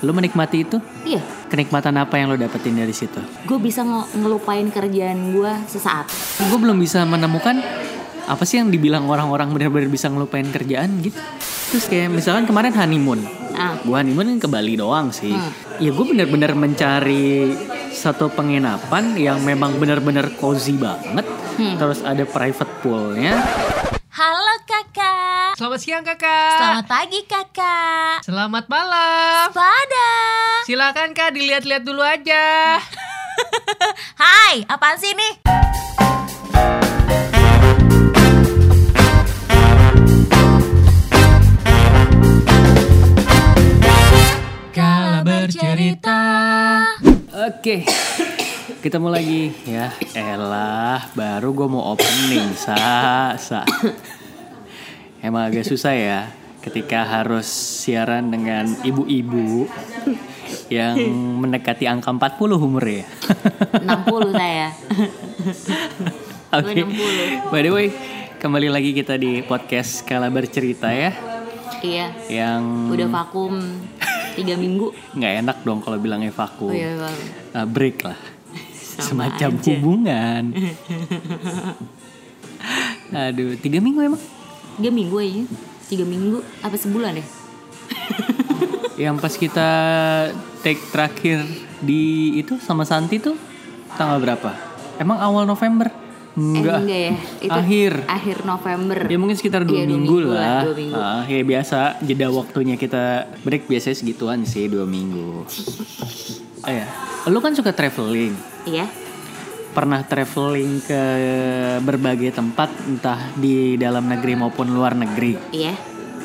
Lu menikmati itu? Iya, Kenikmatan apa yang lo dapetin dari situ? gue bisa nge- ngelupain kerjaan gue sesaat. Gue belum bisa menemukan apa sih yang dibilang orang-orang benar-benar bisa ngelupain kerjaan gitu. Terus kayak misalkan kemarin honeymoon. Ah, Gue honeymoon kan ke Bali doang sih. Hmm. Ya gue bener-bener mencari satu penginapan yang memang bener-bener cozy banget. Hmm. Terus ada private poolnya. halo kakak. Selamat siang kakak. Selamat pagi kakak. Selamat malam. Pada. Silakan kak dilihat-lihat dulu aja. Hai, apaan sih nih? Kala bercerita. Oke. Kita mau lagi ya. Elah, baru gue mau opening sa sa. Emang agak susah ya ketika harus siaran dengan ibu-ibu yang mendekati angka 40 umur ya. 60 saya. Oke. 60. By the way, kembali lagi kita di podcast Kala Bercerita ya. Iya, Yang udah vakum 3 minggu. nggak enak dong kalau bilangnya vakum. Oh iya, Bang. Uh, break lah. Sama Semacam aja. hubungan. Aduh, tiga minggu emang? 3 minggu aja. 3 minggu apa sebulan ya? Yang pas kita take terakhir di itu sama Santi tuh tanggal berapa? Emang awal November? Enggak. Eh, enggak ya. Itu Akhir. akhir November. Ya mungkin sekitar dua dua minggu, minggu lah, dua minggu. Ah, ya biasa jeda waktunya kita break biasanya segituan sih dua minggu. oh ya, lu kan suka traveling. Iya. Pernah traveling ke berbagai tempat entah di dalam negeri maupun luar negeri, Iya.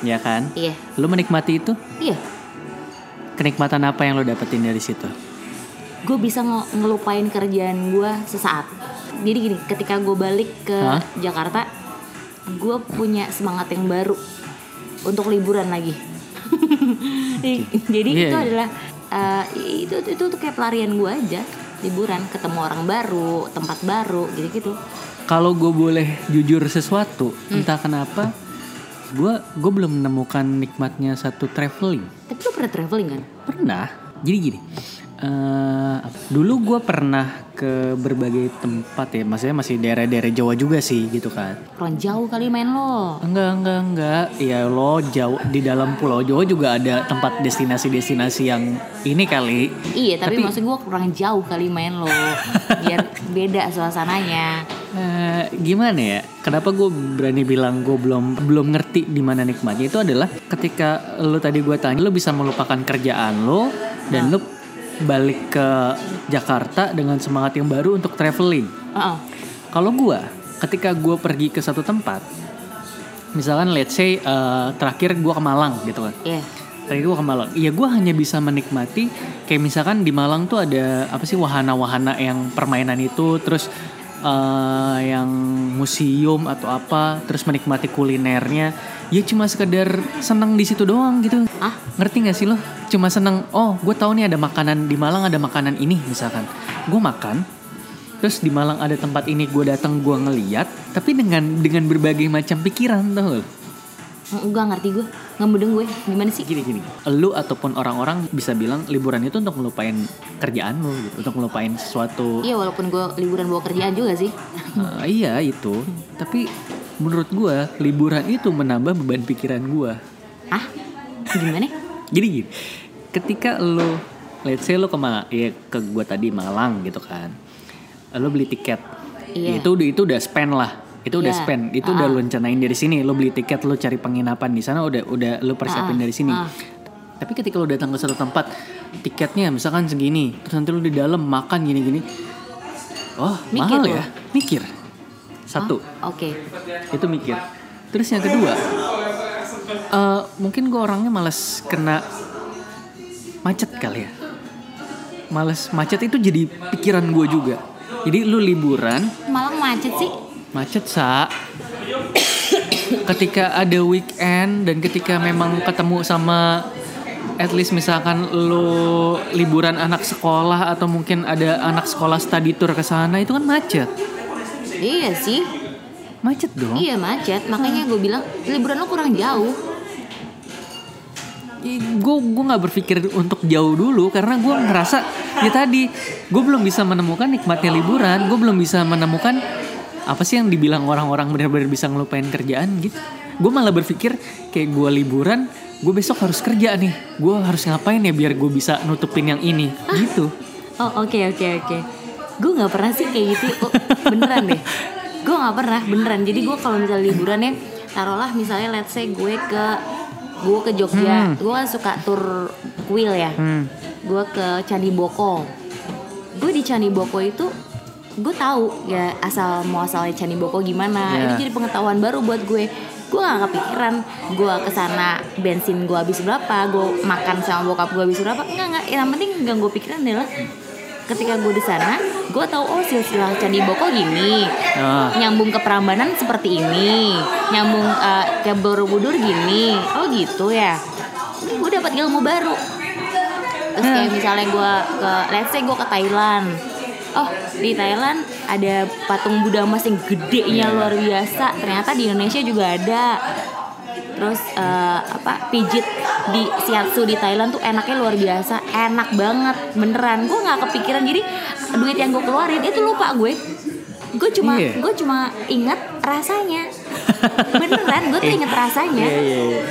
ya kan? Iya. Lu menikmati itu? Iya. Kenikmatan apa yang lo dapetin dari situ? Gue bisa nge- ngelupain kerjaan gue sesaat. Jadi gini, ketika gue balik ke Hah? Jakarta, gue punya semangat yang baru untuk liburan lagi. Jadi Iya, itu iya. adalah eh, itu, itu itu tuh kayak pelarian gue aja, liburan, ketemu orang baru, tempat baru, gitu-gitu. Kalau gue boleh jujur sesuatu, Hmm. entah kenapa, gue gue belum menemukan nikmatnya satu traveling. Tapi lo pernah traveling kan? Pernah. Jadi gini. Eh, dulu gue pernah ke berbagai tempat ya, maksudnya masih daerah-daerah Jawa juga sih gitu kan. Kurang jauh kali main lo. Enggak, enggak, enggak. Ya lo jauh di dalam Pulau Jawa juga ada tempat destinasi-destinasi yang ini kali. Iya, tapi, Tapi- maksud gue kurang jauh kali main lo. Biar beda suasananya. Eh, gimana ya? Kenapa gue berani bilang gue belum belum ngerti di mana nikmatnya itu adalah ketika lo tadi gue tanya lo bisa melupakan kerjaan lo dan lo balik ke Jakarta dengan semangat yang baru untuk traveling. Heeh. Kalau gue ketika gue pergi ke satu tempat, misalkan let's say eh, terakhir gue ke Malang gitu kan. Iya. Terakhir gue ke Malang. Iya gue hanya bisa menikmati kayak misalkan di Malang tuh ada apa sih wahana-wahana yang permainan itu terus eh, yang museum atau apa terus menikmati kulinernya. Ya cuma sekedar seneng di situ doang gitu. Ah? Ngerti gak sih lo? Cuma seneng. Oh gue tahu nih ada makanan di Malang ada makanan ini misalkan. Gue makan. Terus di Malang ada tempat ini gue datang gue ngeliat. Tapi dengan dengan berbagai macam pikiran tau gak? Enggak ngerti gue. Nggak mudeng gue. Gimana sih? gini gini lu ataupun orang-orang bisa bilang liburan itu untuk ngelupain kerjaan lu gitu untuk ngelupain sesuatu Iya walaupun gue liburan bawa kerjaan juga sih. Eh, iya itu tapi menurut gua liburan itu menambah beban pikiran gua Ah? Gimana? jadi gini ketika lu let's say lu ke Ma- ya, ke gua tadi Malang gitu kan lu beli tiket Iya. itu udah itu udah spend lah itu udah Iya. spend itu udah lu rencanain dari sini lu beli tiket lu cari penginapan di sana udah udah lu persiapin Ah, dari sini ah. tapi ketika lu datang ke satu tempat tiketnya misalkan segini terus nanti lu di dalam makan gini-gini oh Mikir mahal lu. ya mikir satu Oke. itu mikir terus yang kedua eh, mungkin gue orangnya malas kena macet kali ya malas macet itu jadi pikiran gue juga jadi lu liburan Malang macet sih. Macet sa ketika ada weekend dan ketika memang ketemu sama at least misalkan lu liburan anak sekolah atau mungkin ada anak sekolah study tour ke sana itu kan macet Iya sih. macet dong Iya macet. Makanya gue bilang liburan lo kurang jauh. gue gue nggak berpikir untuk jauh dulu karena gue ngerasa ya tadi gue belum bisa menemukan nikmatnya liburan gue belum bisa menemukan apa sih yang dibilang orang-orang benar-benar bisa ngelupain kerjaan gitu gue malah berpikir kayak gue liburan gue besok harus kerja nih gue harus ngapain ya biar gue bisa nutupin yang ini gitu Oh oke oke oke. Gue nggak pernah sih kayak gitu. Oh, beneran deh. Gue nggak pernah beneran. Jadi gue kalau misalnya liburan ya, taruhlah misalnya let's say gue ke gue ke Jogja. Gue kan suka tur kuil ya. hmm. Gue ke Candi Boko. Gue di Candi Boko itu gue tahu ya asal muasalnya Candi Boko gimana. Ya. Ini jadi pengetahuan baru buat gue. Gue gak kepikiran gue ke sana bensin gue habis berapa, gue makan sama bokap gue habis berapa. Enggak enggak. Yang penting yang gue pikiran adalah ketika gue di sana, gue tahu oh silsilah Candi Boko gini, Ah. nyambung ke Prambanan seperti ini, nyambung eh, ke Borobudur gini. Oh gitu ya. Gue dapat ilmu baru. Terus kayak misalnya gue ke, let's say gue ke Thailand. Oh di Thailand ada patung Buddha emas yang gedenya luar biasa. Ternyata di Indonesia juga ada. Terus eh, apa pijit di shiatsu di Thailand tuh enaknya luar biasa, enak banget beneran. Gue nggak kepikiran jadi duit yang gue keluarin itu lupa gue. Gue cuma Iya. gue cuma ingat rasanya. beneran gue tuh inget rasanya. Iya iya iya.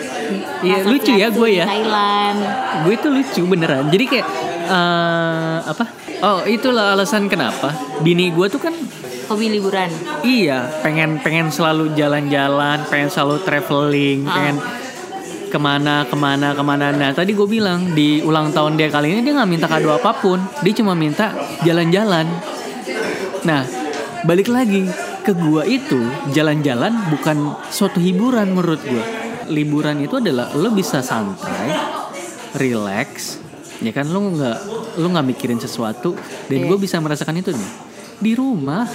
Iya Rasa lucu ya gue ya. Thailand. Gue itu lucu beneran. Jadi kayak eh apa? Oh itulah alasan kenapa bini gue tuh kan Hobi liburan. iya pengen pengen selalu jalan-jalan, pengen selalu traveling, Ah. pengen ke mana ke mana ke mana. Nah tadi gue bilang di ulang tahun dia kali ini dia nggak minta kado apa pun, dia cuma minta jalan-jalan. Nah balik lagi ke gua itu jalan-jalan bukan suatu hiburan menurut gua. Liburan itu adalah lo bisa santai, relax, ya kan lo nggak lo nggak mikirin sesuatu dan Iya. gue bisa merasakan itu nih di rumah.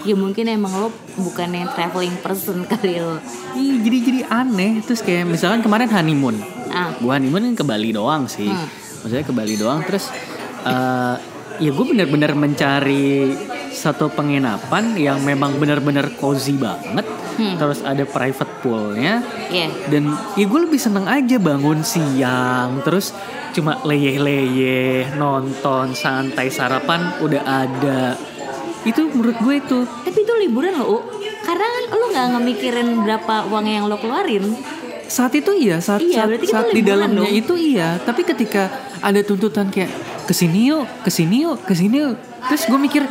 Ya mungkin emang lo bukan yang traveling person kali lo. Ih, jadi jadi aneh terus kayak misalkan kemarin honeymoon Ah, gua honeymoon kan ke Bali doang sih Hmm. maksudnya ke Bali doang terus eh, ya gue bener-bener mencari satu penginapan yang memang bener-bener cozy banget Hmm. terus ada private poolnya iya. dan ya gue lebih seneng aja bangun siang terus cuma leyeh-leyeh nonton santai sarapan udah ada itu menurut gue itu Tapi itu liburan lo, U. Karena kan lo nggak ngemikirin berapa uang yang lo keluarin. saat itu iya saat Iya, saat, saat di dalamnya dong. itu iya tapi ketika ada tuntutan kayak ke sini yuk ke sini yuk ke sini yuk terus gue mikir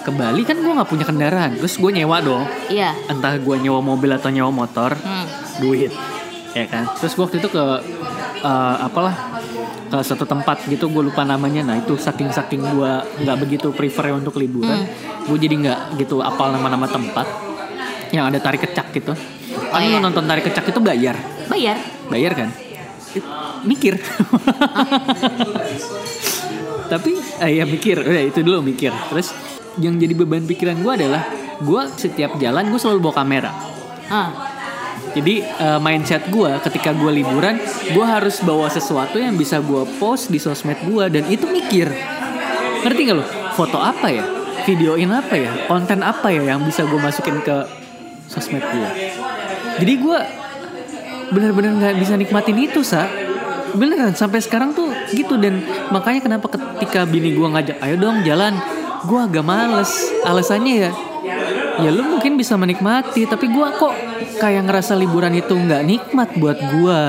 ke Bali kan gue nggak punya kendaraan terus gue nyewa dong. Iya. entah gue nyewa mobil atau nyewa motor Hmm. duit ya kan? Terus gue waktu itu ke eh, apalah ke satu tempat gitu gue lupa namanya. Nah itu saking saking gue nggak begitu prefer untuk liburan gue jadi nggak gitu apal nama-nama tempat yang ada tarik kecak gitu. Kan iya. lu nonton tarik kecak itu bayar. Bayar. bayar kan? Mikir. Tapi eh, ya mikir. Udah itu dulu mikir. Terus yang jadi beban pikiran gue adalah gue setiap jalan gue selalu bawa kamera. Ah, jadi eh, mindset gue ketika gue liburan gue harus bawa sesuatu yang bisa gue post di sosmed gue dan itu mikir. Ngerti gak lo foto apa ya? Videoin apa ya? Konten apa ya yang bisa gue masukin ke sosmed gue jadi gue benar-benar nggak bisa nikmatin itu sa. Beneran sampai sekarang tuh gitu dan makanya kenapa ketika bini gue ngajak ayo dong jalan gue agak males. Alasannya ya ya lu mungkin bisa menikmati tapi gue kok kayak ngerasa liburan itu nggak nikmat buat gue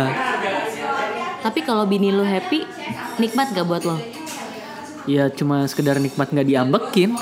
tapi kalau bini lo happy, nikmat gak buat lo? ya cuma sekedar nikmat nggak diambekin